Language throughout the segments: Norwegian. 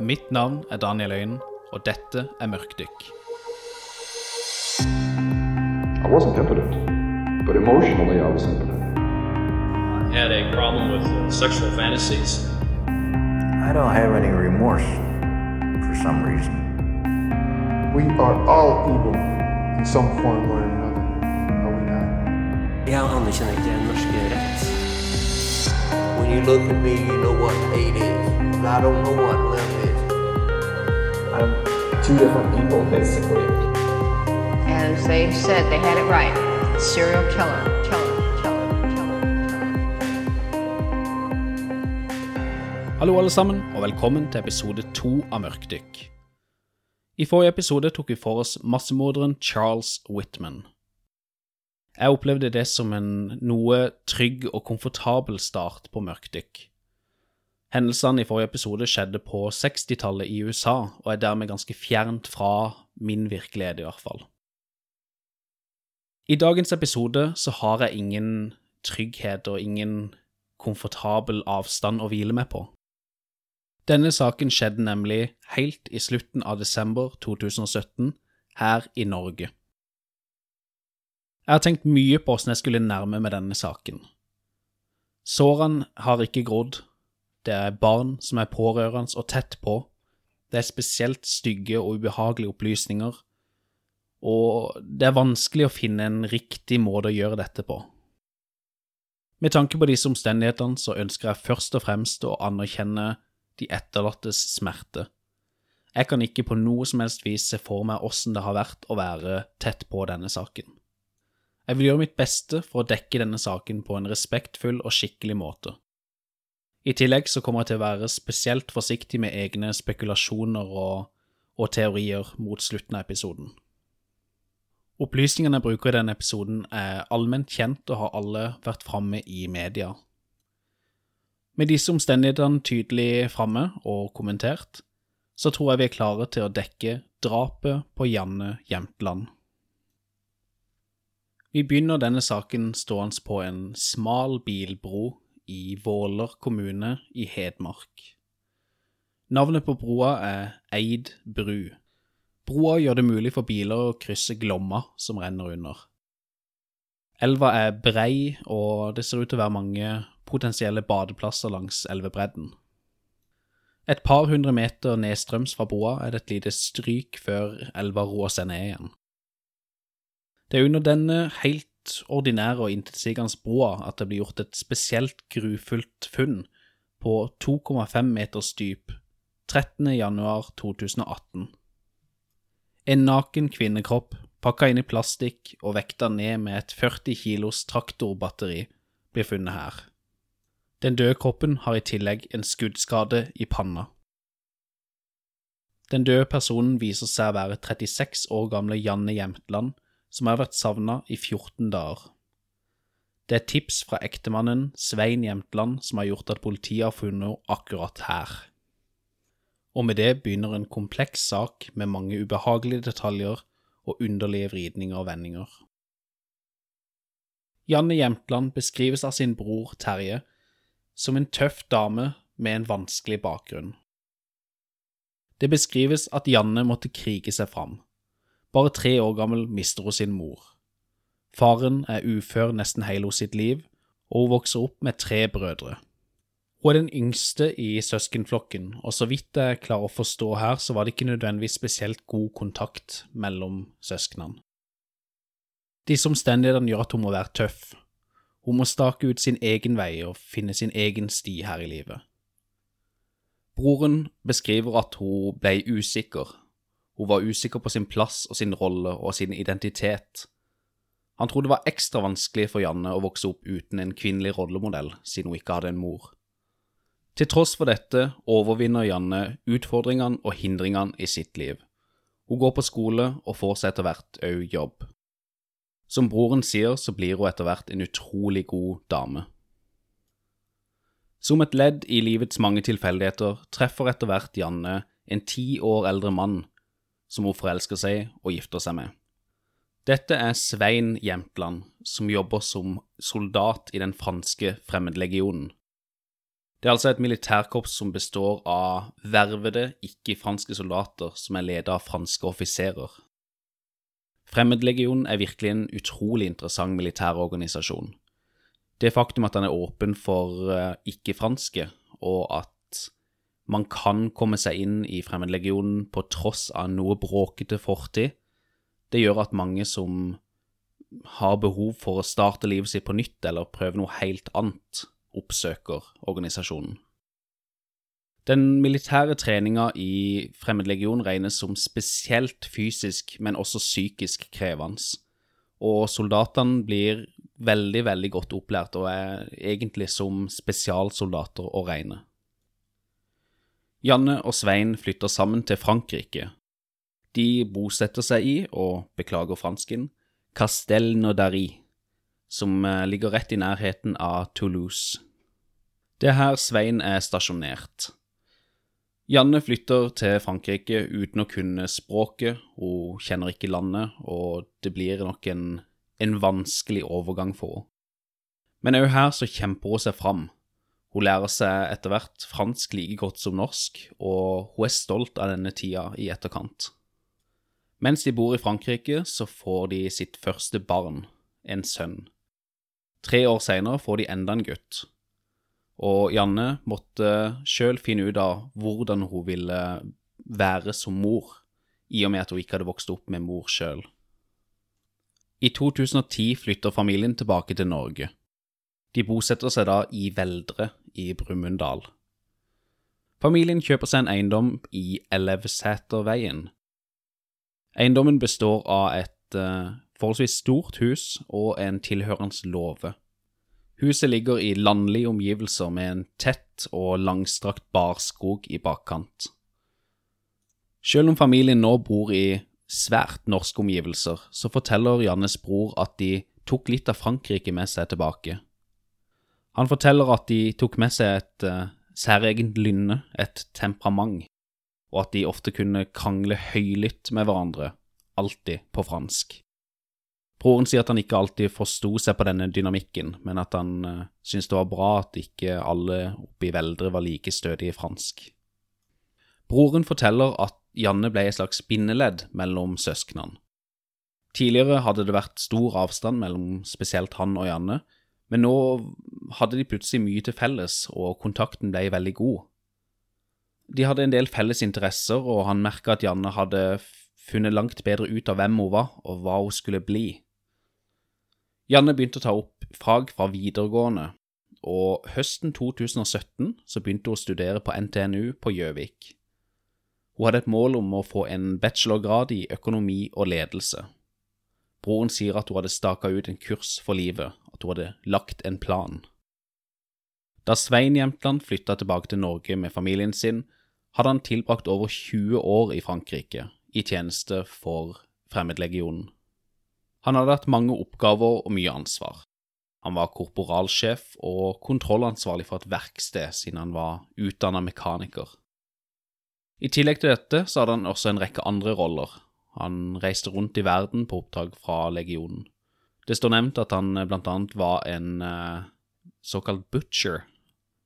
Mitt navn er Daniel Øyen, og dette er Mørkdykk. I wasn't impotent, but emotionally I was impotent. I had a problem with uh, sexual fantasies. I don't have any remorse for some reason. We are all evil in some form or another, are we not? Jeg anerkjenner ikke norsk rett. When you look at me, you know what hate is. But I don't know what love is. I'm two different people, basically. And they said they had it right. Serial killer, killer, killer, killer, killer. Hallo, alle sammen, og velkommen til episode to av Mørkdykk. I forrige episode tok vi for oss massemorderen Charles Whitman. Jeg opplevde det som en noe trygg og komfortabel start på Mørkdykk. Hendelsene i forrige episode skjedde på 60-tallet i USA, og er dermed ganske fjernt fra min virkelighet, i hvert fall. I dagens episode så har jeg ingen trygghet og ingen komfortabel avstand å hvile meg på. Denne saken skjedde nemlig helt i slutten av desember 2017 her i Norge. Jeg har tenkt mye på hvordan jeg skulle nærme meg denne saken. Sårene har ikke grodd, det er barn som er pårørende og tett på, det er spesielt stygge og ubehagelige opplysninger, og det er vanskelig å finne en riktig måte å gjøre dette på. Med tanke på disse omstendighetene så ønsker jeg først og fremst å anerkjenne de etterlattes smerte. Jeg kan ikke på noe som helst vis se for meg åssen det har vært å være tett på denne saken. Jeg vil gjøre mitt beste for å dekke denne saken på en respektfull og skikkelig måte. I tillegg så kommer jeg til å være spesielt forsiktig med egne spekulasjoner og, og teorier mot slutten av episoden. Opplysningene jeg bruker i denne episoden er allment kjent og har alle vært framme i media. Med disse omstendighetene tydelig framme og kommentert, så tror jeg vi er klare til å dekke drapet på Janne Jämtland. Vi begynner denne saken stående på en smal bilbro i Våler kommune i Hedmark. Navnet på broa er Eid bru. Broa gjør det mulig for biler å krysse Glomma som renner under. Elva er brei, og det ser ut til å være mange potensielle badeplasser langs elvebredden. Et par hundre meter nedstrøms fra broa er det et lite stryk før elva roer seg ned igjen. Det er under denne helt ordinære og intetsigende broa at det blir gjort et spesielt grufullt funn på 2,5 meters dyp 13. januar 2018. En naken kvinnekropp pakka inn i plastikk og vekta ned med et 40 kilos traktorbatteri blir funnet her. Den døde kroppen har i tillegg en skuddskade i panna. Den døde personen viser seg å være 36 år gamle Janne Jämtland, som har vært savna i 14 dager. Det er tips fra ektemannen Svein Jämtland som har gjort at politiet har funnet henne akkurat her. Og med det begynner en kompleks sak med mange ubehagelige detaljer og underlige vridninger og vendinger. Janne Jämtland beskrives av sin bror Terje som en tøff dame med en vanskelig bakgrunn. Det beskrives at Janne måtte krige seg fram. Bare tre år gammel mister hun sin mor. Faren er ufør nesten hele sitt liv, og hun vokser opp med tre brødre. Hun er den yngste i søskenflokken, og så vidt jeg klarer å forstå her, så var det ikke nødvendigvis spesielt god kontakt mellom søsknene. Disse omstendighetene gjør at hun må være tøff. Hun må stake ut sin egen vei og finne sin egen sti her i livet. Broren beskriver at hun ble usikker. Hun var usikker på sin plass og sin rolle og sin identitet. Han trodde det var ekstra vanskelig for Janne å vokse opp uten en kvinnelig rollemodell, siden hun ikke hadde en mor. Til tross for dette overvinner Janne utfordringene og hindringene i sitt liv. Hun går på skole og får seg etter hvert òg jobb. Som broren sier, så blir hun etter hvert en utrolig god dame. Som et ledd i livets mange tilfeldigheter treffer etter hvert Janne en ti år eldre mann som hun forelsker seg og gifter seg med. Dette er Svein Jämtland, som jobber som soldat i den franske fremmedlegionen. Det er altså et militærkorps som består av vervede, ikke-franske soldater som er ledet av franske offiserer. Fremmedlegionen er virkelig en utrolig interessant militær organisasjon. Det faktum at den er åpen for eh, ikke-franske, og at man kan komme seg inn i Fremmedlegionen på tross av noe bråkete fortid, det gjør at mange som har behov for å starte livet sitt på nytt eller prøve noe helt annet, oppsøker organisasjonen. Den militære treninga i Fremmedlegion regnes som spesielt fysisk, men også psykisk krevende, og soldatene blir veldig, veldig godt opplært og er egentlig som spesialsoldater å regne. Janne og Svein flytter sammen til Frankrike. De bosetter seg i, og beklager fransken, Castel Nodari, som eh, ligger rett i nærheten av Toulouse. Det er her Svein er stasjonert. Janne flytter til Frankrike uten å kunne språket, hun kjenner ikke landet, og det blir nok en, en vanskelig overgang for henne. Men òg her så kjemper hun seg fram. Hun lærer seg etter hvert fransk like godt som norsk, og hun er stolt av denne tida i etterkant. Mens de bor i Frankrike, så får de sitt første barn, en sønn. Tre år seinere får de enda en gutt. Og Janne måtte sjøl finne ut av hvordan hun ville være som mor, i og med at hun ikke hadde vokst opp med mor sjøl. I 2010 flytter familien tilbake til Norge. De bosetter seg da i Veldre i Brumunddal. Familien kjøper seg en eiendom i Elevseterveien. Eiendommen består av et uh, forholdsvis stort hus og en tilhørende låve. Huset ligger i landlige omgivelser med en tett og langstrakt barskog i bakkant. Selv om familien nå bor i svært norske omgivelser, så forteller Jannes bror at de tok litt av Frankrike med seg tilbake. Han forteller at de tok med seg et uh, særegent lynne, et temperament, og at de ofte kunne krangle høylytt med hverandre, alltid på fransk. Broren sier at han ikke alltid forsto seg på denne dynamikken, men at han uh, syntes det var bra at ikke alle oppe i Veldre var like stødige i fransk. Broren forteller at Janne ble et slags bindeledd mellom søsknene. Tidligere hadde det vært stor avstand mellom spesielt han og Janne, men nå hadde de plutselig mye til felles, og kontakten ble veldig god. De hadde en del felles interesser, og han merka at Janne hadde funnet langt bedre ut av hvem hun var, og hva hun skulle bli. Janne begynte å ta opp fag fra videregående, og høsten 2017 så begynte hun å studere på NTNU på Gjøvik. Hun hadde et mål om å få en bachelorgrad i økonomi og ledelse. Broren sier at hun hadde staka ut en kurs for livet, at hun hadde lagt en plan. Da Svein Jämtland flytta tilbake til Norge med familien sin, hadde han tilbrakt over 20 år i Frankrike, i tjeneste for Fremmedlegionen. Han hadde hatt mange oppgaver og mye ansvar. Han var korporalsjef og kontrollansvarlig for et verksted siden han var utdanna mekaniker. I tillegg til dette så hadde han også en rekke andre roller. Han reiste rundt i verden på oppdrag fra legionen. Det står nevnt at han blant annet var en uh, såkalt butcher,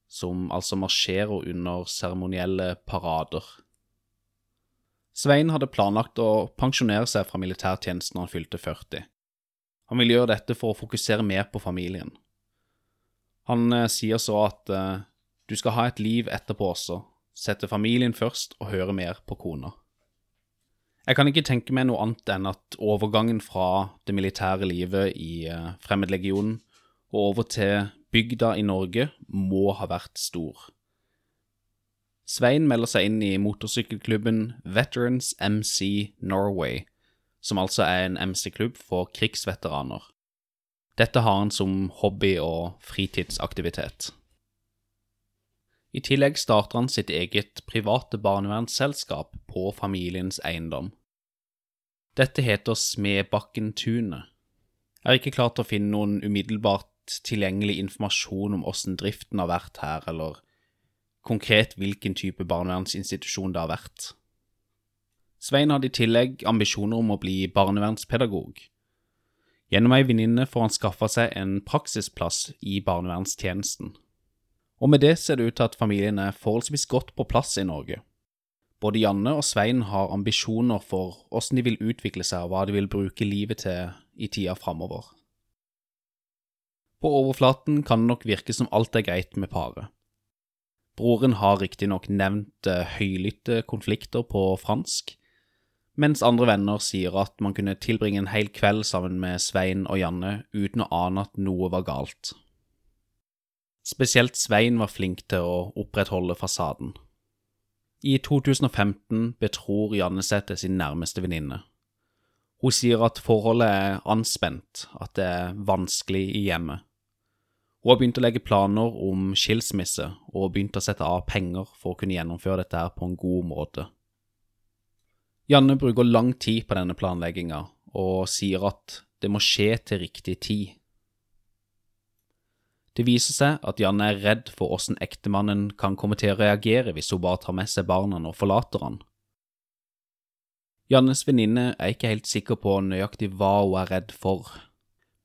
som altså marsjerer under seremonielle parader. Svein hadde planlagt å pensjonere seg fra militærtjenesten når han fylte 40. Han ville gjøre dette for å fokusere mer på familien. Han uh, sier så at uh, du skal ha et liv etterpå også, sette familien først og høre mer på kona. Jeg kan ikke tenke meg noe annet enn at overgangen fra det militære livet i eh, Fremmedlegionen og over til bygda i Norge må ha vært stor. Svein melder seg inn i motorsykkelklubben Veterans MC Norway, som altså er en MC-klubb for krigsveteraner. Dette har han som hobby og fritidsaktivitet. I tillegg starter han sitt eget private barnevernsselskap på familiens eiendom. Dette heter Smedbakken Tunet. Jeg har ikke klart å finne noen umiddelbart tilgjengelig informasjon om åssen driften har vært her, eller konkret hvilken type barnevernsinstitusjon det har vært. Svein hadde i tillegg ambisjoner om å bli barnevernspedagog. Gjennom ei venninne får han skaffa seg en praksisplass i barnevernstjenesten. Og med det ser det ut til at familien er forholdsvis godt på plass i Norge. Både Janne og Svein har ambisjoner for hvordan de vil utvikle seg og hva de vil bruke livet til i tida framover. På overflaten kan det nok virke som alt er greit med paret. Broren har riktignok nevnt eh, høylytte konflikter på fransk, mens andre venner sier at man kunne tilbringe en hel kveld sammen med Svein og Janne uten å ane at noe var galt. Spesielt Svein var flink til å opprettholde fasaden. I 2015 betror Janne seg til sin nærmeste venninne. Hun sier at forholdet er anspent, at det er vanskelig i hjemmet. Hun har begynt å legge planer om skilsmisse, og begynt å sette av penger for å kunne gjennomføre dette her på en god måte. Janne bruker lang tid på denne planlegginga, og sier at det må skje til riktig tid. Det viser seg at Janne er redd for åssen ektemannen kan komme til å reagere hvis hun bare tar med seg barna og forlater han. Jannes venninne er ikke helt sikker på nøyaktig hva hun er redd for,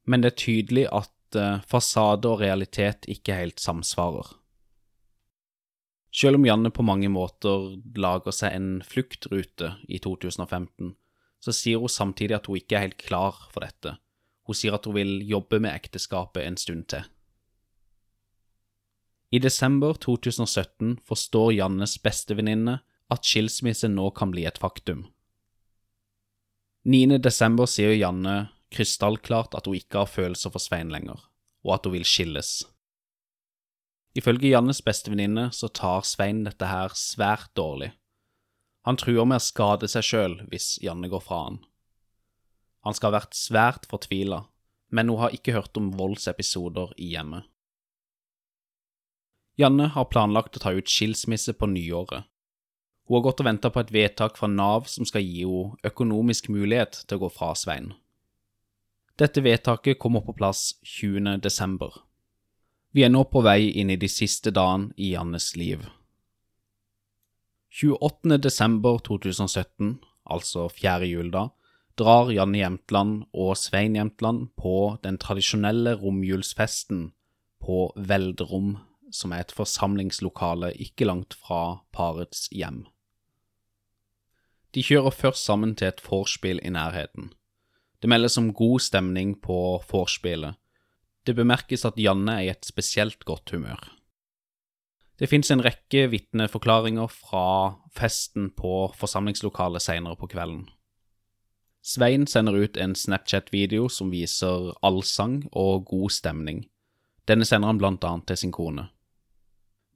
men det er tydelig at eh, fasade og realitet ikke helt samsvarer. Selv om Janne på mange måter lager seg en fluktrute i 2015, så sier hun samtidig at hun ikke er helt klar for dette. Hun sier at hun vil jobbe med ekteskapet en stund til. I desember 2017 forstår Jannes bestevenninne at skilsmisse nå kan bli et faktum. 9. desember sier Janne krystallklart at hun ikke har følelser for Svein lenger, og at hun vil skilles. Ifølge Jannes bestevenninne så tar Svein dette her svært dårlig. Han truer med å skade seg sjøl hvis Janne går fra han. Han skal ha vært svært fortvila, men hun har ikke hørt om voldsepisoder i hjemmet. Janne har planlagt å ta ut skilsmisse på nyåret. Hun har gått og venta på et vedtak fra Nav som skal gi henne økonomisk mulighet til å gå fra Svein. Dette vedtaket kommer på plass 20. desember. Vi er nå på vei inn i de siste dagene i Jannes liv. 28. desember 2017, altså fjerde juledag, drar Janne Jämtland og Svein Jämtland på den tradisjonelle romjulsfesten på Veldrom som er et forsamlingslokale ikke langt fra parets hjem. De kjører først sammen til et vorspiel i nærheten. Det meldes om god stemning på vorspielet. Det bemerkes at Janne er i et spesielt godt humør. Det fins en rekke vitneforklaringer fra festen på forsamlingslokalet senere på kvelden. Svein sender ut en Snapchat-video som viser allsang og god stemning. Denne sender han blant annet til sin kone.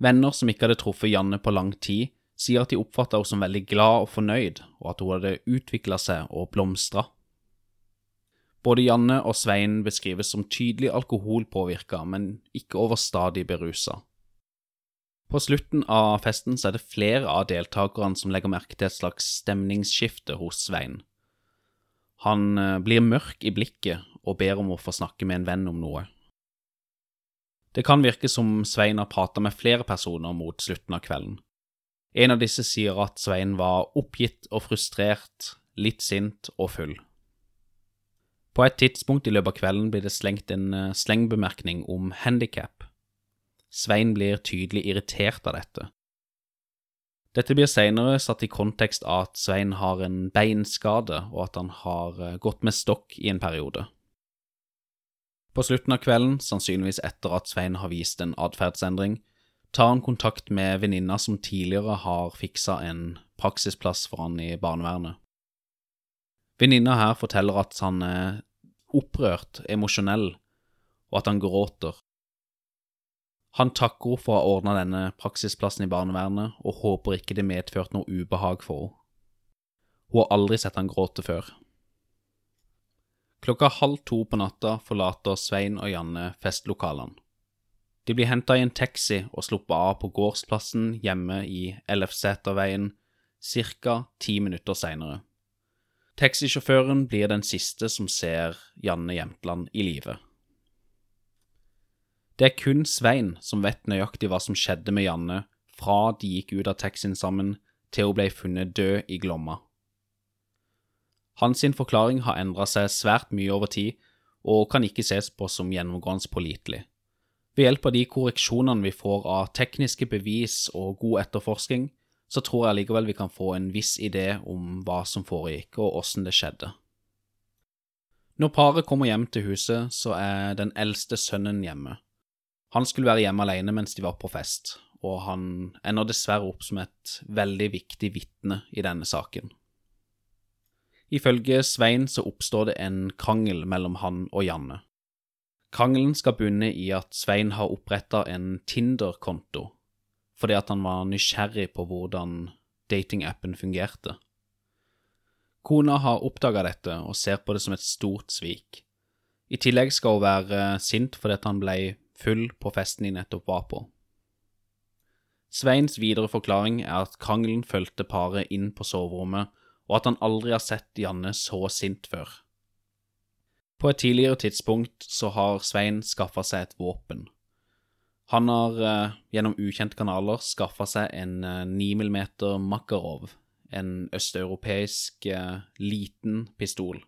Venner som ikke hadde truffet Janne på lang tid, sier at de oppfatta henne som veldig glad og fornøyd, og at hun hadde utvikla seg og blomstra. Både Janne og Svein beskrives som tydelig alkoholpåvirka, men ikke overstadig berusa. På slutten av festen så er det flere av deltakerne som legger merke til et slags stemningsskifte hos Svein. Han eh, blir mørk i blikket og ber om å få snakke med en venn om noe. Det kan virke som Svein har prata med flere personer mot slutten av kvelden. En av disse sier at Svein var oppgitt og frustrert, litt sint og full. På et tidspunkt i løpet av kvelden blir det slengt en eh, slengbemerkning om handikap. Svein blir tydelig irritert av dette. Dette blir senere satt i kontekst av at Svein har en beinskade, og at han har eh, gått med stokk i en periode. På slutten av kvelden, sannsynligvis etter at Svein har vist en atferdsendring, tar han kontakt med venninna som tidligere har fiksa en praksisplass for han i barnevernet. Venninna her forteller at han er opprørt, emosjonell, og at han gråter. Han takker henne for å ha ordna denne praksisplassen i barnevernet, og håper ikke det medførte noe ubehag for henne. Hun har aldri sett han gråte før. Klokka halv to på natta forlater Svein og Janne festlokalene. De blir henta i en taxi og sluppet av på gårdsplassen hjemme i Ellefseterveien ca. ti minutter seinere. Taxisjåføren blir den siste som ser Janne Jemtland i live. Det er kun Svein som vet nøyaktig hva som skjedde med Janne fra de gikk ut av taxien sammen til hun ble funnet død i Glomma. Hans forklaring har endra seg svært mye over tid, og kan ikke ses på som gjennomgående pålitelig. Ved hjelp av de korreksjonene vi får av tekniske bevis og god etterforsking, så tror jeg likevel vi kan få en viss idé om hva som foregikk og åssen det skjedde. Når paret kommer hjem til huset, så er den eldste sønnen hjemme. Han skulle være hjemme alene mens de var på fest, og han ender dessverre opp som et veldig viktig vitne i denne saken. Ifølge Svein så oppstår det en krangel mellom han og Janne. Krangelen skal bunne i at Svein har oppretta en Tinder-konto fordi at han var nysgjerrig på hvordan datingappen fungerte. Kona har oppdaga dette og ser på det som et stort svik. I tillegg skal hun være sint fordi at han ble full på festen de nettopp var på. Sveins videre forklaring er at krangelen fulgte paret inn på soverommet, og at han aldri har sett Janne så sint før. På et tidligere tidspunkt så har Svein skaffa seg et våpen. Han har eh, gjennom ukjente kanaler skaffa seg en eh, 9 mm Makarov, en østeuropeisk eh, liten pistol.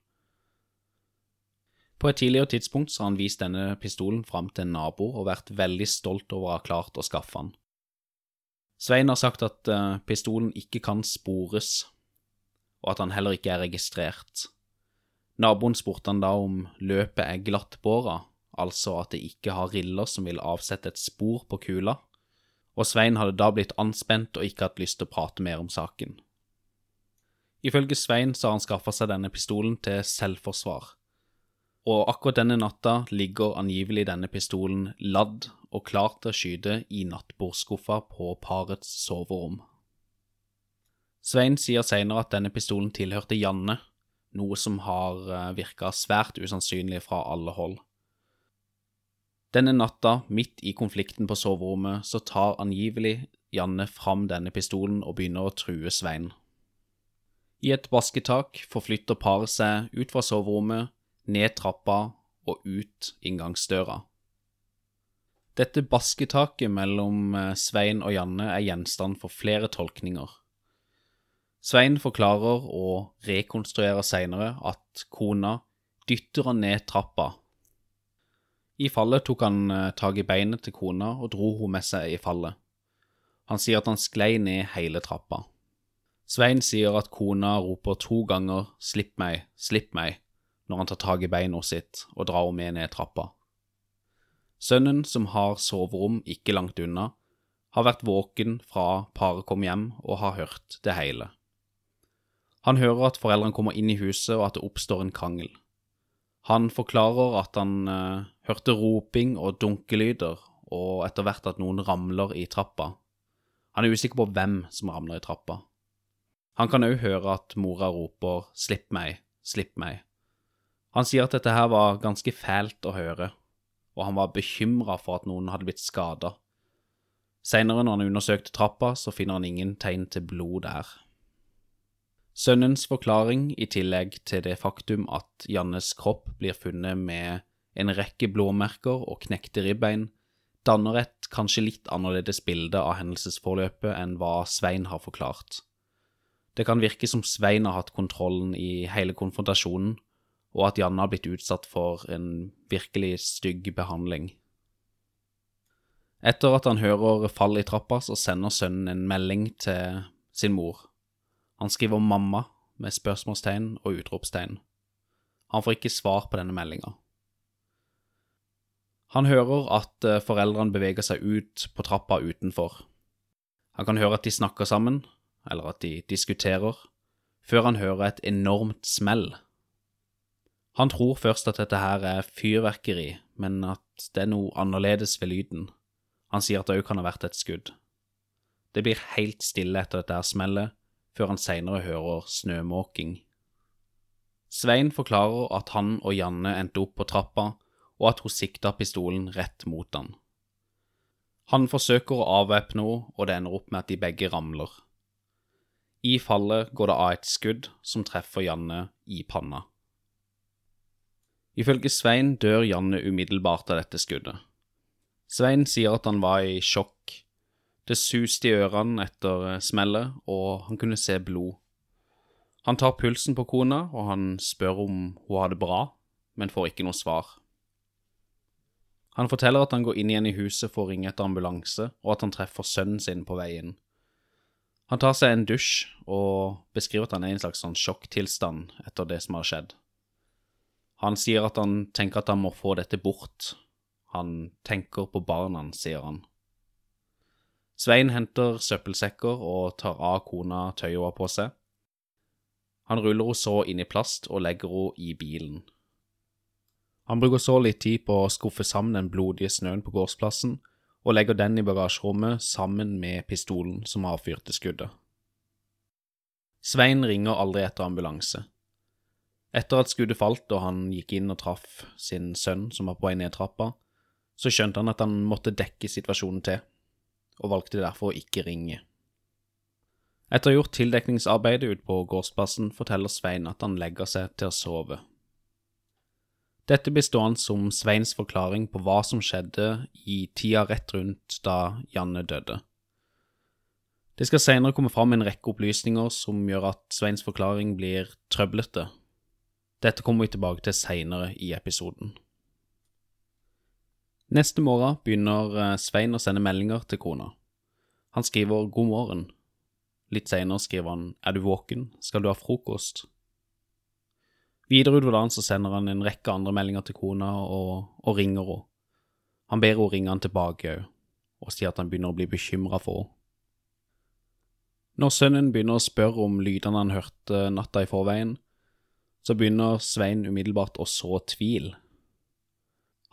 På et tidligere tidspunkt så har han vist denne pistolen fram til en nabo og vært veldig stolt over å ha klart å skaffe han. Svein har sagt at eh, pistolen ikke kan spores, og at han heller ikke er registrert. Naboen spurte han da om løpet er glattbåra, altså at det ikke har riller som vil avsette et spor på kula, og Svein hadde da blitt anspent og ikke hatt lyst til å prate mer om saken. Ifølge Svein så har han skaffa seg denne pistolen til selvforsvar, og akkurat denne natta ligger angivelig denne pistolen ladd og klar til å skyte i nattbordskuffa på parets soverom. Svein sier senere at denne pistolen tilhørte Janne, noe som har virka svært usannsynlig fra alle hold. Denne natta, midt i konflikten på soverommet, så tar angivelig Janne fram denne pistolen og begynner å true Svein. I et basketak forflytter paret seg ut fra soverommet, ned trappa og ut inngangsdøra. Dette basketaket mellom Svein og Janne er gjenstand for flere tolkninger. Svein forklarer og rekonstruerer senere at kona dytter han ned trappa. I fallet tok han tak i beinet til kona og dro hun med seg i fallet. Han sier at han sklei ned hele trappa. Svein sier at kona roper to ganger 'slipp meg, slipp meg' når han tar tak i beina sitt og drar henne med ned trappa. Sønnen, som har soverom ikke langt unna, har vært våken fra paret kom hjem og har hørt det hele. Han hører at foreldrene kommer inn i huset og at det oppstår en krangel. Han forklarer at han eh, hørte roping og dunkelyder, og etter hvert at noen ramler i trappa. Han er usikker på hvem som ramler i trappa. Han kan òg høre at mora roper 'slipp meg, slipp meg'. Han sier at dette her var ganske fælt å høre, og han var bekymra for at noen hadde blitt skada. Seinere, når han undersøkte trappa, så finner han ingen tegn til blod der. Sønnens forklaring, i tillegg til det faktum at Jannes kropp blir funnet med en rekke blåmerker og knekte ribbein, danner et kanskje litt annerledes bilde av hendelsesforløpet enn hva Svein har forklart. Det kan virke som Svein har hatt kontrollen i hele konfrontasjonen, og at Janne har blitt utsatt for en virkelig stygg behandling. Etter at han hører fall i trappa, så sender sønnen en melding til sin mor. Han skriver 'mamma' med spørsmålstegn og utropstegn. Han får ikke svar på denne meldinga. Han hører at foreldrene beveger seg ut på trappa utenfor. Han kan høre at de snakker sammen, eller at de diskuterer, før han hører et enormt smell. Han tror først at dette her er fyrverkeri, men at det er noe annerledes ved lyden. Han sier at det òg kan ha vært et skudd. Det blir helt stille etter dette smellet, før han seinere hører snømåking. Svein forklarer at han og Janne endte opp på trappa, og at hun sikta pistolen rett mot han. Han forsøker å avvæpne henne, og det ender opp med at de begge ramler. I fallet går det av et skudd som treffer Janne i panna. Ifølge Svein dør Janne umiddelbart av dette skuddet. Svein sier at han var i sjokk. Det suste i ørene etter smellet, og han kunne se blod. Han tar pulsen på kona, og han spør om hun har det bra, men får ikke noe svar. Han forteller at han går inn igjen i huset for å ringe etter ambulanse, og at han treffer sønnen sin på veien. Han tar seg en dusj og beskriver at han er i en slags sånn sjokktilstand etter det som har skjedd. Han sier at han tenker at han må få dette bort. Han tenker på barna, sier han. Svein henter søppelsekker og tar av kona tøyet hun har på seg. Han ruller henne så inn i plast og legger henne i bilen. Han bruker så litt tid på å skuffe sammen den blodige snøen på gårdsplassen, og legger den i bagasjerommet sammen med pistolen som avfyrte skuddet. Svein ringer aldri etter ambulanse. Etter at skuddet falt og han gikk inn og traff sin sønn som var på vei ned trappa, så skjønte han at han måtte dekke situasjonen til, og valgte derfor å ikke ringe. Etter å ha gjort tildekningsarbeidet ute på gårdsplassen, forteller Svein at han legger seg til å sove. Dette blir stående som Sveins forklaring på hva som skjedde i tida rett rundt da Janne døde. Det skal senere komme fram en rekke opplysninger som gjør at Sveins forklaring blir trøblete. Dette kommer vi tilbake til seinere i episoden. Neste morgen begynner eh, Svein å sende meldinger til kona. Han skriver god morgen. Litt seinere skriver han er du våken, skal du ha frokost? Videre utover dagen så sender han en rekke andre meldinger til kona og, og ringer henne. Han ber henne ringe han tilbake òg, og sier at han begynner å bli bekymra for henne. Når sønnen begynner å spørre om lydene han hørte natta i forveien, så begynner Svein umiddelbart å så tvil.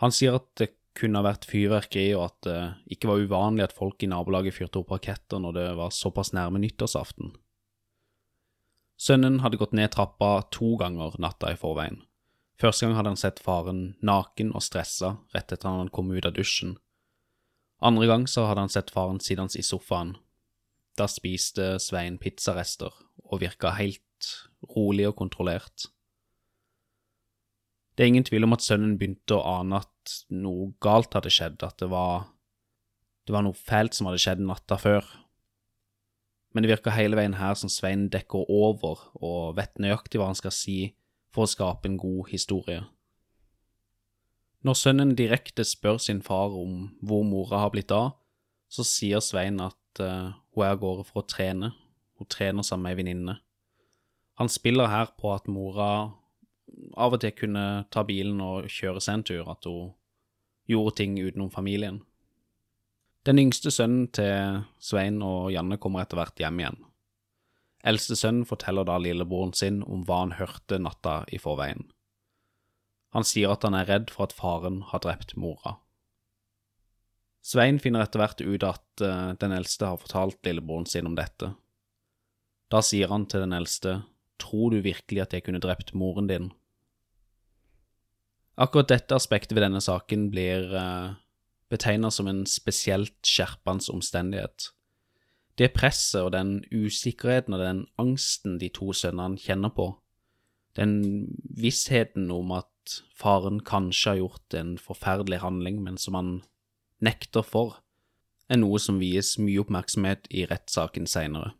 Han sier at det kunne ha vært fyrverkeri, og at det ikke var uvanlig at folk i nabolaget fyrte opp raketter når det var såpass nærme nyttårsaften. Sønnen hadde gått ned trappa to ganger natta i forveien. Første gang hadde han sett faren naken og stressa rett etter han kom ut av dusjen. Andre gang så hadde han sett faren sittende i sofaen. Da spiste Svein pizzarester og virka helt rolig og kontrollert. Det er ingen tvil om at sønnen begynte å ane at noe galt hadde skjedd, at det var, det var noe fælt som hadde skjedd natta før men det virker hele veien her som Svein dekker over og vet nøyaktig hva han skal si for å skape en god historie. Når sønnen direkte spør sin far om hvor mora har blitt av, så sier Svein at uh, hun er av gårde for å trene, hun trener sammen med ei venninne. Han spiller her på at mora av og til kunne ta bilen og kjøre seg en tur, at hun gjorde ting utenom familien. Den yngste sønnen til Svein og Janne kommer etter hvert hjem igjen. Eldste sønnen forteller da lillebroren sin om hva han hørte natta i forveien. Han sier at han er redd for at faren har drept mora. Svein finner etter hvert ut at uh, den eldste har fortalt lillebroren sin om dette. Da sier han til den eldste, tror du virkelig at jeg kunne drept moren din? Akkurat dette aspektet ved denne saken blir uh, betegner som en spesielt skjerpende omstendighet. Det presset og den usikkerheten og den angsten de to sønnene kjenner på, den vissheten om at faren kanskje har gjort en forferdelig handling, men som han nekter for, er noe som vies mye oppmerksomhet i rettssaken seinere.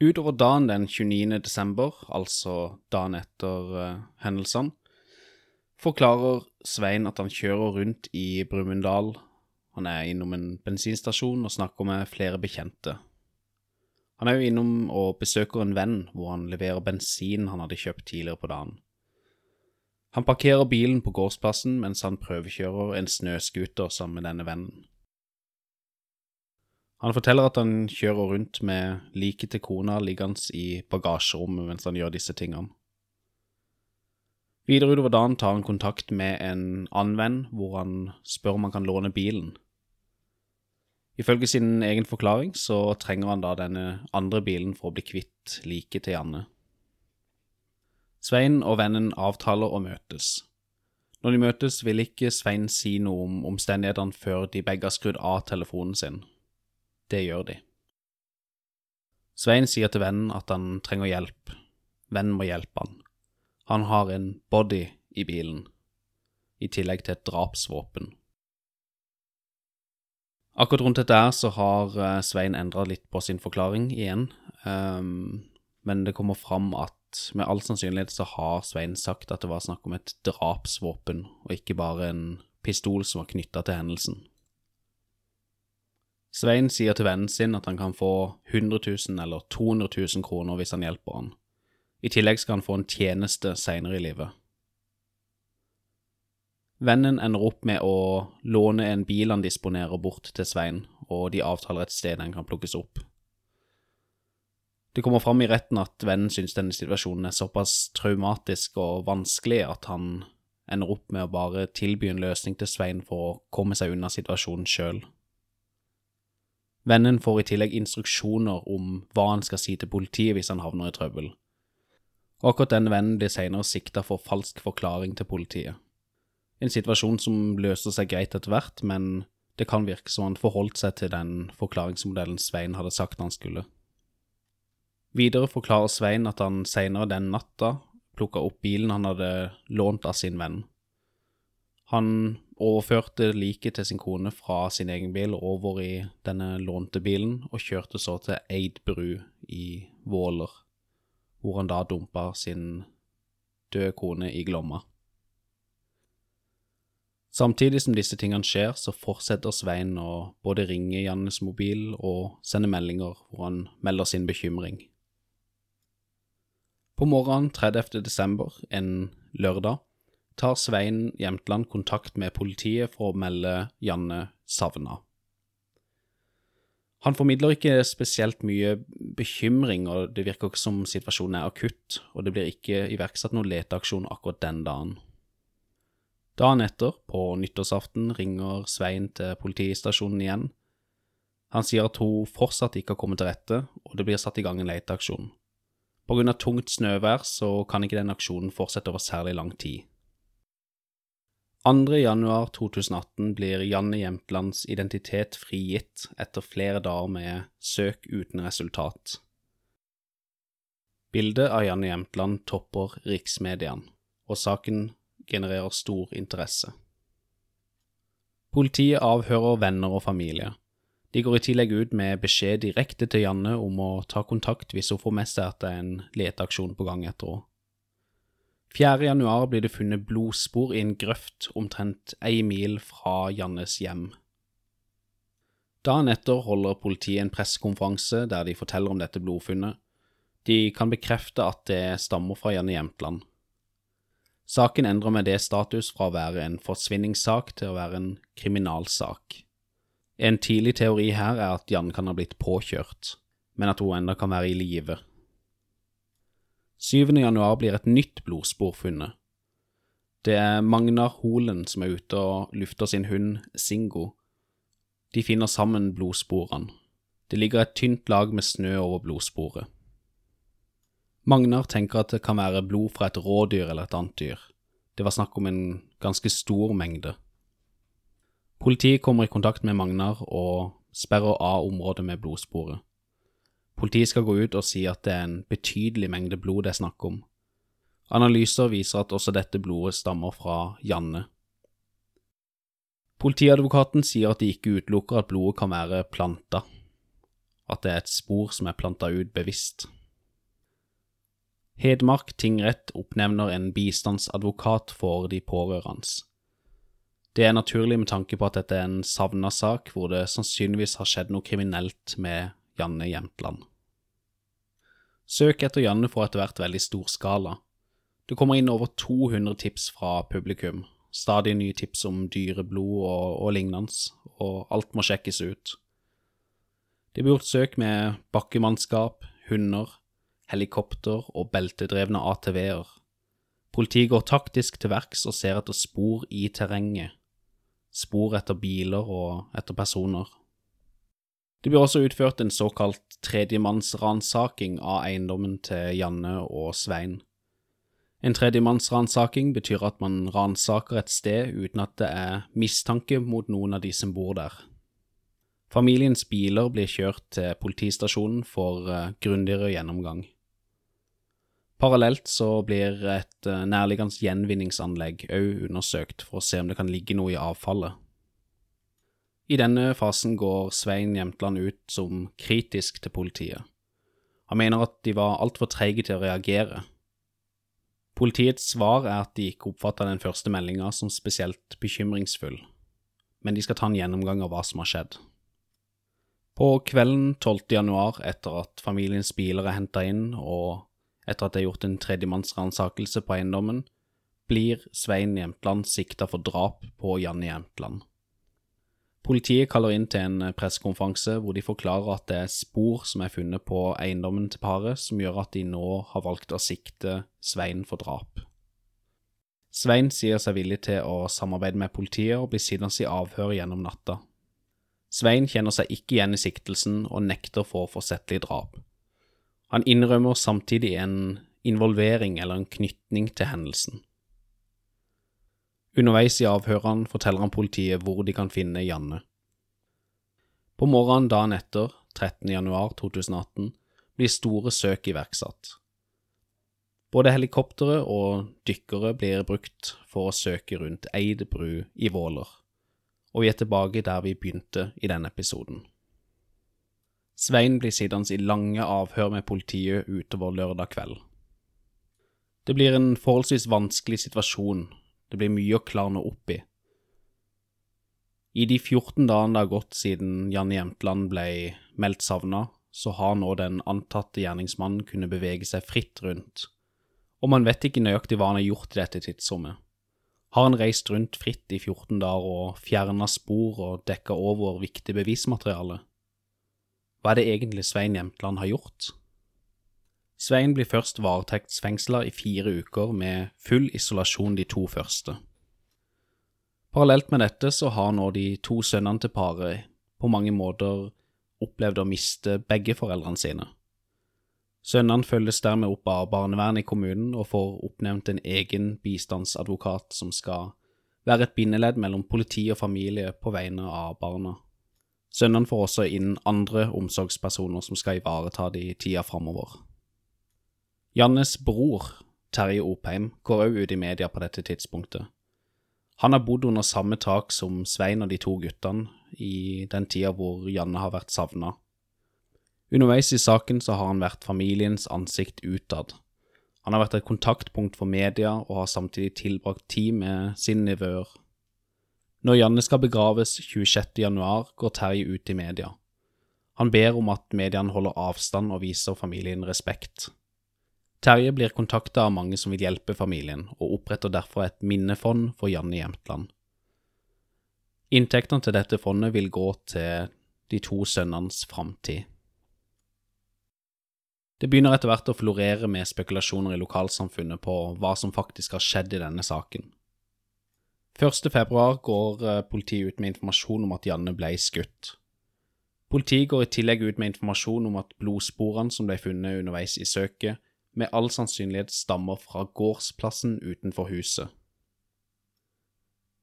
Utover dagen den 29. desember, altså dagen etter uh, hendelsene, forklarer Svein at han kjører rundt i Brumunddal. Han er innom en bensinstasjon og snakker med flere bekjente. Han er jo innom og besøker en venn hvor han leverer bensin han hadde kjøpt tidligere på dagen. Han parkerer bilen på gårdsplassen mens han prøvekjører en snøscooter sammen med denne vennen. Han forteller at han kjører rundt med liket til kona liggende i bagasjerommet mens han gjør disse tingene. Videre utover dagen tar han kontakt med en annen venn, hvor han spør om han kan låne bilen. Ifølge sin egen forklaring så trenger han da denne andre bilen for å bli kvitt liket til Janne. Svein og vennen avtaler å møtes. Når de møtes, vil ikke Svein si noe om omstendighetene før de begge har skrudd av telefonen sin. Det gjør de. Svein sier til vennen at han trenger hjelp. Vennen må hjelpe han. Han har en body i bilen, i tillegg til et drapsvåpen. Akkurat rundt dette her så har eh, Svein endra litt på sin forklaring igjen, um, men det kommer fram at med all sannsynlighet så har Svein sagt at det var snakk om et drapsvåpen, og ikke bare en pistol som var knytta til hendelsen. Svein sier til vennen sin at han kan få 100 000 eller 200 000 kroner hvis han hjelper han. I tillegg skal han få en tjeneste seinere i livet. Vennen ender opp med å låne en bil han disponerer bort til Svein, og de avtaler et sted den kan plukkes opp. Det kommer fram i retten at vennen synes denne situasjonen er såpass traumatisk og vanskelig at han ender opp med å bare tilby en løsning til Svein for å komme seg unna situasjonen sjøl. Vennen får i tillegg instruksjoner om hva han skal si til politiet hvis han havner i trøbbel. Og akkurat denne vennen blir senere sikta for falsk forklaring til politiet. En situasjon som løser seg greit etter hvert, men det kan virke som han forholdt seg til den forklaringsmodellen Svein hadde sagt han skulle. Videre forklarer Svein at han senere den natta plukka opp bilen han hadde lånt av sin venn. Han overførte liket til sin kone fra sin egen bil over i denne lånte bilen, og kjørte så til Eid bru i Våler, hvor han da dumpa sin døde kone i Glomma. Samtidig som disse tingene skjer, så fortsetter Svein å både ringe Jannes mobil og sende meldinger hvor han melder sin bekymring. På morgenen 30. desember, en lørdag, tar Svein Jämtland kontakt med politiet for å melde Janne savna. Han formidler ikke spesielt mye bekymring, og det virker ikke som situasjonen er akutt, og det blir ikke iverksatt noen leteaksjon akkurat den dagen. Dagen etter, på nyttårsaften, ringer Svein til politistasjonen igjen. Han sier at hun fortsatt ikke har kommet til rette, og det blir satt i gang en leteaksjon. På grunn av tungt snøvær så kan ikke den aksjonen fortsette over særlig lang tid. 2. januar 2018 blir Janne Jämtlands identitet frigitt etter flere dager med søk uten resultat. Bildet av Janne Jämtland topper riksmediene, og saken genererer stor interesse. Politiet avhører venner og familie. De går i tillegg ut med beskjed direkte til Janne om å ta kontakt hvis hun får med seg at det er en leteaksjon på gang etter henne. 4. januar blir det funnet blodspor i en grøft omtrent ei mil fra Jannes hjem. Dagen etter holder politiet en pressekonferanse der de forteller om dette blodfunnet. De kan bekrefte at det stammer fra Janne Jämtland. Saken endrer med det status fra å være en forsvinningssak til å være en kriminalsak. En tidlig teori her er at Janne kan ha blitt påkjørt, men at hun ennå kan være i live. 7. januar blir et nytt blodspor funnet. Det er Magnar Holen som er ute og lufter sin hund Singo. De finner sammen blodsporene. Det ligger et tynt lag med snø over blodsporet. Magnar tenker at det kan være blod fra et rådyr eller et annet dyr. Det var snakk om en ganske stor mengde. Politiet kommer i kontakt med Magnar og sperrer av området med blodsporet. Politiet skal gå ut og si at det er en betydelig mengde blod det er snakk om. Analyser viser at også dette blodet stammer fra Janne. Politiadvokaten sier at de ikke utelukker at blodet kan være planta, at det er et spor som er planta ut bevisst. Hedmark tingrett oppnevner en bistandsadvokat for de pårørende. Det er naturlig med tanke på at dette er en savna sak hvor det sannsynligvis har skjedd noe kriminelt med Janne Jämtland. Søk etter Janne får etter hvert veldig stor skala. Det kommer inn over 200 tips fra publikum, stadig nye tips om dyreblod og, og lignende, og alt må sjekkes ut. Det blir gjort søk med bakkemannskap, hunder, helikopter og beltedrevne ATV-er. Politiet går taktisk til verks og ser etter spor i terrenget, spor etter biler og etter personer. Det blir også utført en såkalt tredjemannsransaking av eiendommen til Janne og Svein. En tredjemannsransaking betyr at man ransaker et sted uten at det er mistanke mot noen av de som bor der. Familiens biler blir kjørt til politistasjonen for uh, grundigere gjennomgang. Parallelt så blir et uh, nærliggende gjenvinningsanlegg òg undersøkt for å se om det kan ligge noe i avfallet. I denne fasen går Svein Jämtland ut som kritisk til politiet. Han mener at de var altfor treige til å reagere. Politiets svar er at de ikke oppfatta den første meldinga som spesielt bekymringsfull, men de skal ta en gjennomgang av hva som har skjedd. På kvelden 12. januar, etter at familiens biler er henta inn, og etter at det er gjort en tredjemannsransakelse på eiendommen, blir Svein Jämtland sikta for drap på Janne Jämtland. Politiet kaller inn til en pressekonferanse hvor de forklarer at det er spor som er funnet på eiendommen til paret, som gjør at de nå har valgt å sikte Svein for drap. Svein sier seg villig til å samarbeide med politiet og blir sittende i avhør gjennom natta. Svein kjenner seg ikke igjen i siktelsen og nekter for forsettlig drap. Han innrømmer samtidig en involvering eller en knytning til hendelsen. Underveis i avhørene forteller han politiet hvor de kan finne Janne. På morgenen dagen etter, 13. januar 2018, blir store søk iverksatt. Både helikoptre og dykkere blir brukt for å søke rundt Eid bru i Våler, og vi er tilbake der vi begynte i denne episoden. Svein blir sittende i lange avhør med politiet utover lørdag kveld. Det blir en forholdsvis vanskelig situasjon det blir mye å klarne opp i. I de 14 dagene det har gått siden Janne Jemtland ble meldt savna, så har nå den antatte gjerningsmannen kunnet bevege seg fritt rundt, og man vet ikke nøyaktig hva han har gjort i dette tidsrommet. Har han reist rundt fritt i 14 dager og fjerna spor og dekka over viktig bevismateriale? Hva er det egentlig Svein Jemtland har gjort? Svein blir først varetektsfengsla i fire uker med full isolasjon de to første. Parallelt med dette så har nå de to sønnene til paret på mange måter opplevd å miste begge foreldrene sine. Sønnene følges dermed opp av barnevernet i kommunen og får oppnevnt en egen bistandsadvokat som skal være et bindeledd mellom politi og familie på vegne av barna. Sønnene får også inn andre omsorgspersoner som skal ivareta de tida framover. Jannes bror, Terje Opheim, går òg ut i media på dette tidspunktet. Han har bodd under samme tak som Svein og de to guttene i den tida hvor Janne har vært savna. Underveis i saken så har han vært familiens ansikt utad. Han har vært et kontaktpunkt for media og har samtidig tilbrakt tid med sin nevøer. Når Janne skal begraves 26. januar, går Terje ut i media. Han ber om at mediene holder avstand og viser familien respekt. Terje blir kontakta av mange som vil hjelpe familien, og oppretter derfor et minnefond for Janne Jämtland. Inntektene til dette fondet vil gå til de to sønnenes framtid. Det begynner etter hvert å florere med spekulasjoner i lokalsamfunnet på hva som faktisk har skjedd i denne saken. 1. februar går eh, politiet ut med informasjon om at Janne ble skutt. Politiet går i tillegg ut med informasjon om at blodsporene som ble funnet underveis i søket, med all sannsynlighet stammer fra gårdsplassen utenfor huset.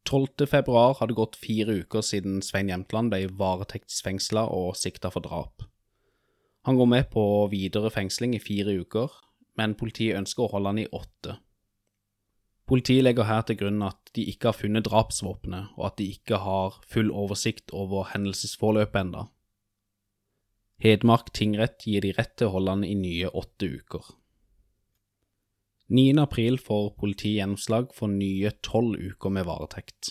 12. februar hadde gått fire uker siden Svein Jämtland ble varetektsfengsla og sikta for drap. Han går med på videre fengsling i fire uker, men politiet ønsker å holde han i åtte. Politiet legger her til grunn at de ikke har funnet drapsvåpenet, og at de ikke har full oversikt over hendelsesforløpet enda. Hedmark tingrett gir de rett til å holde han i nye åtte uker. 9. april får politiet gjennomslag for nye tolv uker med varetekt.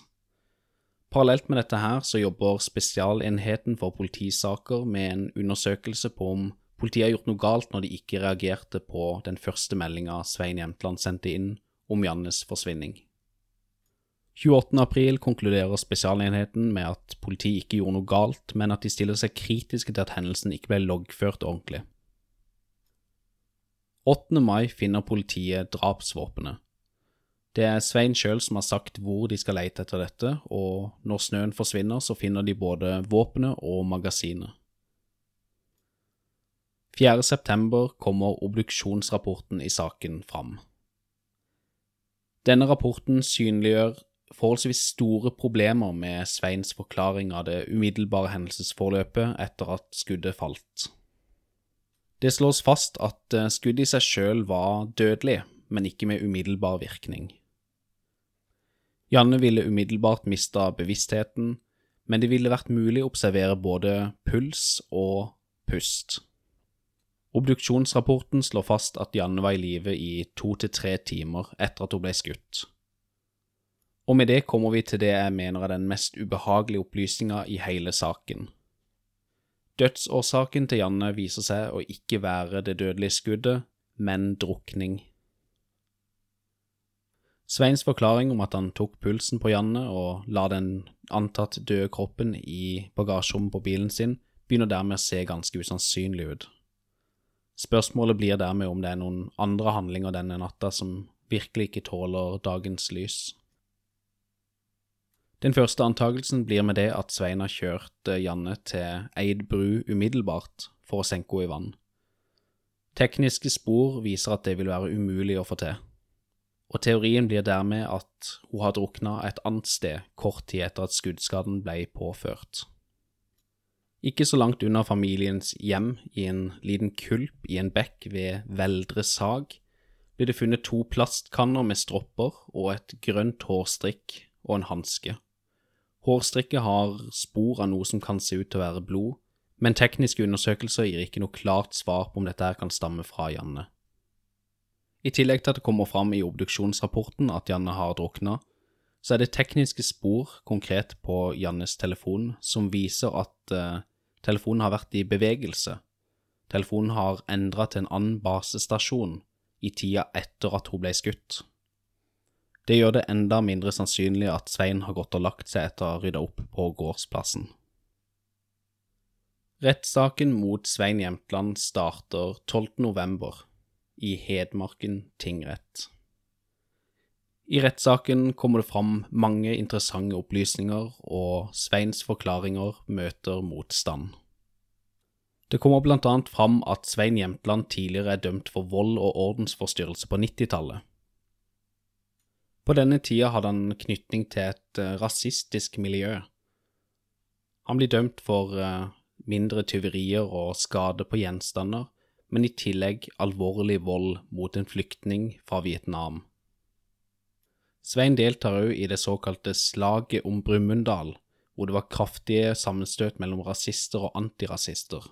Parallelt med dette her så jobber Spesialenheten for politisaker med en undersøkelse på om politiet har gjort noe galt når de ikke reagerte på den første meldinga Svein Jemtland sendte inn om Jannes forsvinning. 28. april konkluderer Spesialenheten med at politiet ikke gjorde noe galt, men at de stiller seg kritiske til at hendelsen ikke ble loggført ordentlig. 8. mai finner politiet drapsvåpenet. Det er Svein sjøl som har sagt hvor de skal lete etter dette, og når snøen forsvinner, så finner de både våpenet og magasinet. 4. september kommer obduksjonsrapporten i saken fram. Denne rapporten synliggjør forholdsvis store problemer med Sveins forklaring av det umiddelbare hendelsesforløpet etter at skuddet falt. Det slås fast at skudd skuddet i seg sjøl var dødelig, men ikke med umiddelbar virkning. Janne ville umiddelbart mista bevisstheten, men det ville vært mulig å observere både puls og pust. Obduksjonsrapporten slår fast at Janne var i live i to til tre timer etter at hun ble skutt. Og med det kommer vi til det jeg mener er den mest ubehagelige opplysninga i hele saken. Dødsårsaken til Janne viser seg å ikke være det dødelige skuddet, men drukning. Sveins forklaring om at han tok pulsen på Janne og la den antatt døde kroppen i bagasjerommet på bilen sin, begynner dermed å se ganske usannsynlig ut. Spørsmålet blir dermed om det er noen andre handlinger denne natta som virkelig ikke tåler dagens lys. Den første antakelsen blir med det at Svein har kjørt eh, Janne til Eid bru umiddelbart for å senke henne i vann. Tekniske spor viser at det vil være umulig å få til, og teorien blir dermed at hun har drukna et annet sted kort tid etter at skuddskaden ble påført. Ikke så langt unna familiens hjem, i en liten kulp i en bekk ved Veldre Sag, blir det funnet to plastkanner med stropper og et grønt hårstrikk og en hanske. Hårstrikket har spor av noe som kan se ut til å være blod, men tekniske undersøkelser gir ikke noe klart svar på om dette her kan stamme fra Janne. I tillegg til at det kommer fram i obduksjonsrapporten at Janne har drukna, så er det tekniske spor konkret på Jannes telefon som viser at uh, Telefonen har vært i bevegelse. Telefonen har endra til en annen basestasjon i tida etter at hun ble skutt. Det gjør det enda mindre sannsynlig at Svein har gått og lagt seg etter å ha rydda opp på gårdsplassen. Rettssaken mot Svein Jämtland starter 12. november i Hedmarken tingrett. I rettssaken kommer det fram mange interessante opplysninger, og Sveins forklaringer møter motstand. Det kommer blant annet fram at Svein Jämtland tidligere er dømt for vold og ordensforstyrrelse på 90-tallet. På denne tida hadde han knytning til et uh, rasistisk miljø. Han blir dømt for uh, mindre tyverier og skade på gjenstander, men i tillegg alvorlig vold mot en flyktning fra Vietnam. Svein deltar òg i det såkalte Slaget om Brumunddal, hvor det var kraftige sammenstøt mellom rasister og antirasister.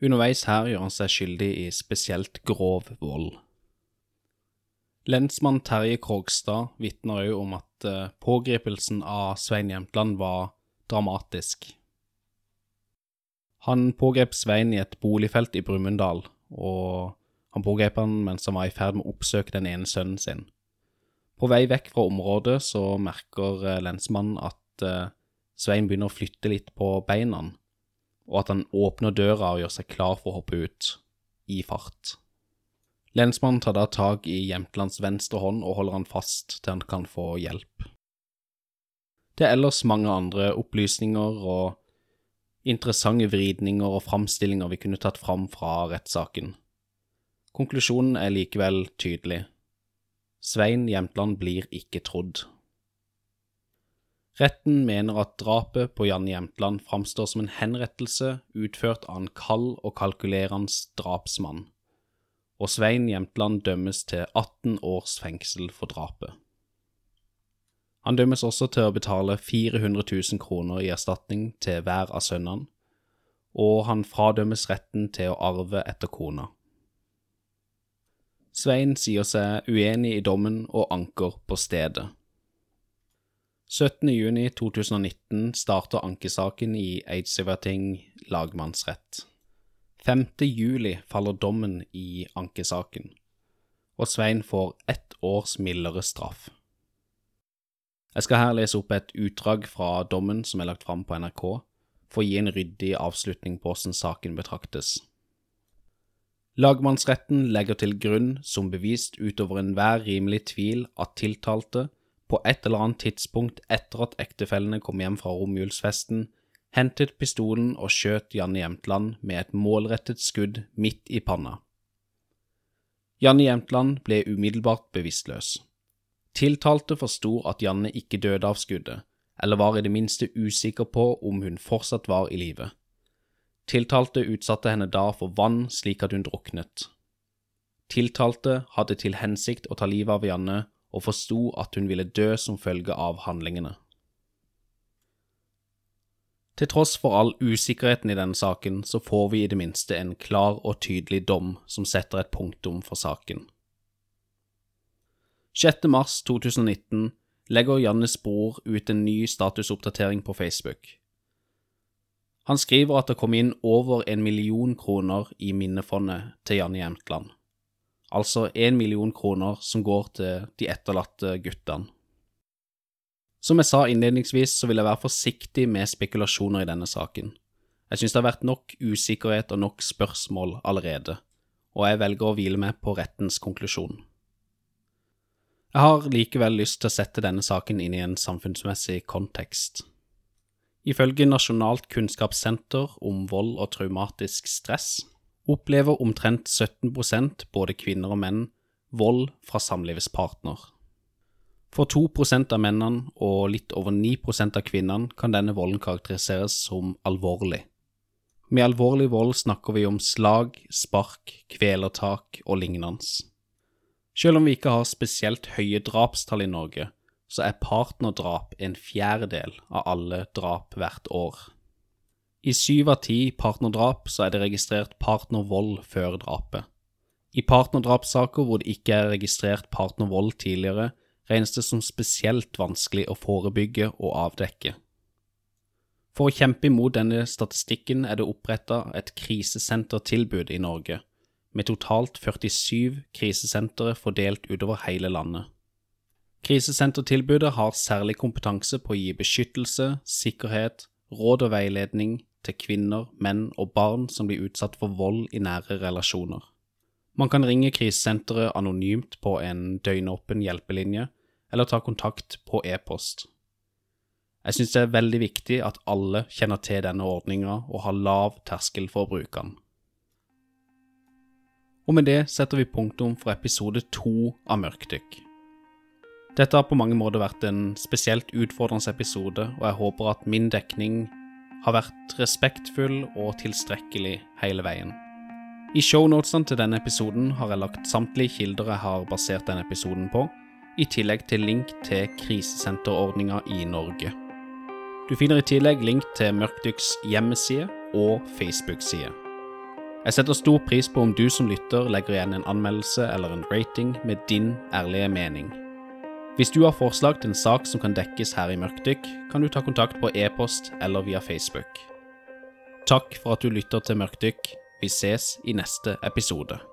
Underveis her gjør han seg skyldig i spesielt grov vold. Lensmann Terje Krogstad vitner òg om at uh, pågripelsen av Svein Jämtland var dramatisk. Han pågrep Svein i et boligfelt i Brumunddal, og han pågrep han mens han var i ferd med å oppsøke den ene sønnen sin. På vei vekk fra området så merker eh, lensmannen at uh, Svein begynner å flytte litt på beina, og at han åpner døra og gjør seg klar for å hoppe ut, i fart. Lensmannen tar da tak i Jämtlands venstre hånd og holder han fast til han kan få hjelp. Det er ellers mange andre opplysninger og interessante vridninger og framstillinger vi kunne tatt fram fra rettssaken. Konklusjonen er likevel tydelig. Svein Jämtland blir ikke trodd. Retten mener at drapet på Janne Jämtland framstår som en henrettelse utført av en kald og kalkulerende drapsmann, og Svein Jämtland dømmes til 18 års fengsel for drapet. Han dømmes også til å betale 400 000 kroner i erstatning til hver av sønnene, og han fradømmes retten til å arve etter kona. Svein sier seg uenig i dommen og anker på stedet. 17.6.2019 starter ankesaken i Eidsiverting lagmannsrett. 5.7 faller dommen i ankesaken, og Svein får ett års mildere straff. Jeg skal her lese opp et utdrag fra dommen som er lagt fram på NRK, for å gi en ryddig avslutning på hvordan saken betraktes. Lagmannsretten legger til grunn som bevist utover enhver rimelig tvil at tiltalte, på et eller annet tidspunkt etter at ektefellene kom hjem fra romjulsfesten, hentet pistolen og skjøt Janne Jämtland med et målrettet skudd midt i panna. Janne Jämtland ble umiddelbart bevisstløs. Tiltalte forsto at Janne ikke døde av skuddet, eller var i det minste usikker på om hun fortsatt var i live. Tiltalte utsatte henne da for vann slik at hun druknet. Tiltalte hadde til hensikt å ta livet av Janne og forsto at hun ville dø som følge av handlingene. Til tross for all usikkerheten i denne saken, så får vi i det minste en klar og tydelig dom som setter et punktum for saken. 6. mars 2019 legger Jannes bror ut en ny statusoppdatering på Facebook. Han skriver at det kom inn over en million kroner i minnefondet til Janne Jämtland, altså en million kroner som går til de etterlatte guttene. Som jeg sa innledningsvis, så vil jeg være forsiktig med spekulasjoner i denne saken. Jeg synes det har vært nok usikkerhet og nok spørsmål allerede, og jeg velger å hvile meg på rettens konklusjon. Jeg har likevel lyst til å sette denne saken inn i en samfunnsmessig kontekst. Ifølge Nasjonalt kunnskapssenter om vold og traumatisk stress opplever omtrent 17% både kvinner og menn vold fra samlivspartner. For 2% av mennene og litt over 9% av kvinnene kan denne volden karakteriseres som alvorlig. Med alvorlig vold snakker vi om slag, spark, kvelertak og lignende. Selv om vi ikke har spesielt høye drapstall i Norge, så er partnerdrap en fjerdedel av alle drap hvert år. I syv av ti partnerdrap så er det registrert partnervold før drapet. I partnerdrapssaker hvor det ikke er registrert partnervold tidligere, regnes det som spesielt vanskelig å forebygge og avdekke. For å kjempe imot denne statistikken er det oppretta et krisesentertilbud i Norge, med totalt 47 krisesentre fordelt utover hele landet. Krisesentertilbudet har særlig kompetanse på å gi beskyttelse, sikkerhet, råd og veiledning til kvinner, menn og barn som blir utsatt for vold i nære relasjoner. Man kan ringe krisesenteret anonymt på en døgnåpen hjelpelinje, eller ta kontakt på e-post. Jeg synes det er veldig viktig at alle kjenner til denne ordninga og har lav terskel for å bruke den. Og med det setter vi punktum for episode to av Mørkdykk. Dette har på mange måter vært en spesielt utfordrende episode, og jeg håper at min dekning har vært respektfull og tilstrekkelig hele veien. I shownotene til denne episoden har jeg lagt samtlige kilder jeg har basert denne episoden på, i tillegg til link til krisesenterordninga i Norge. Du finner i tillegg link til Mørkdyks hjemmeside og Facebook-side. Jeg setter stor pris på om du som lytter legger igjen en anmeldelse eller en rating med din ærlige mening. Hvis du har forslag til en sak som kan dekkes her i Mørkdykk, kan du ta kontakt på e-post eller via Facebook. Takk for at du lytter til Mørkdykk. Vi ses i neste episode.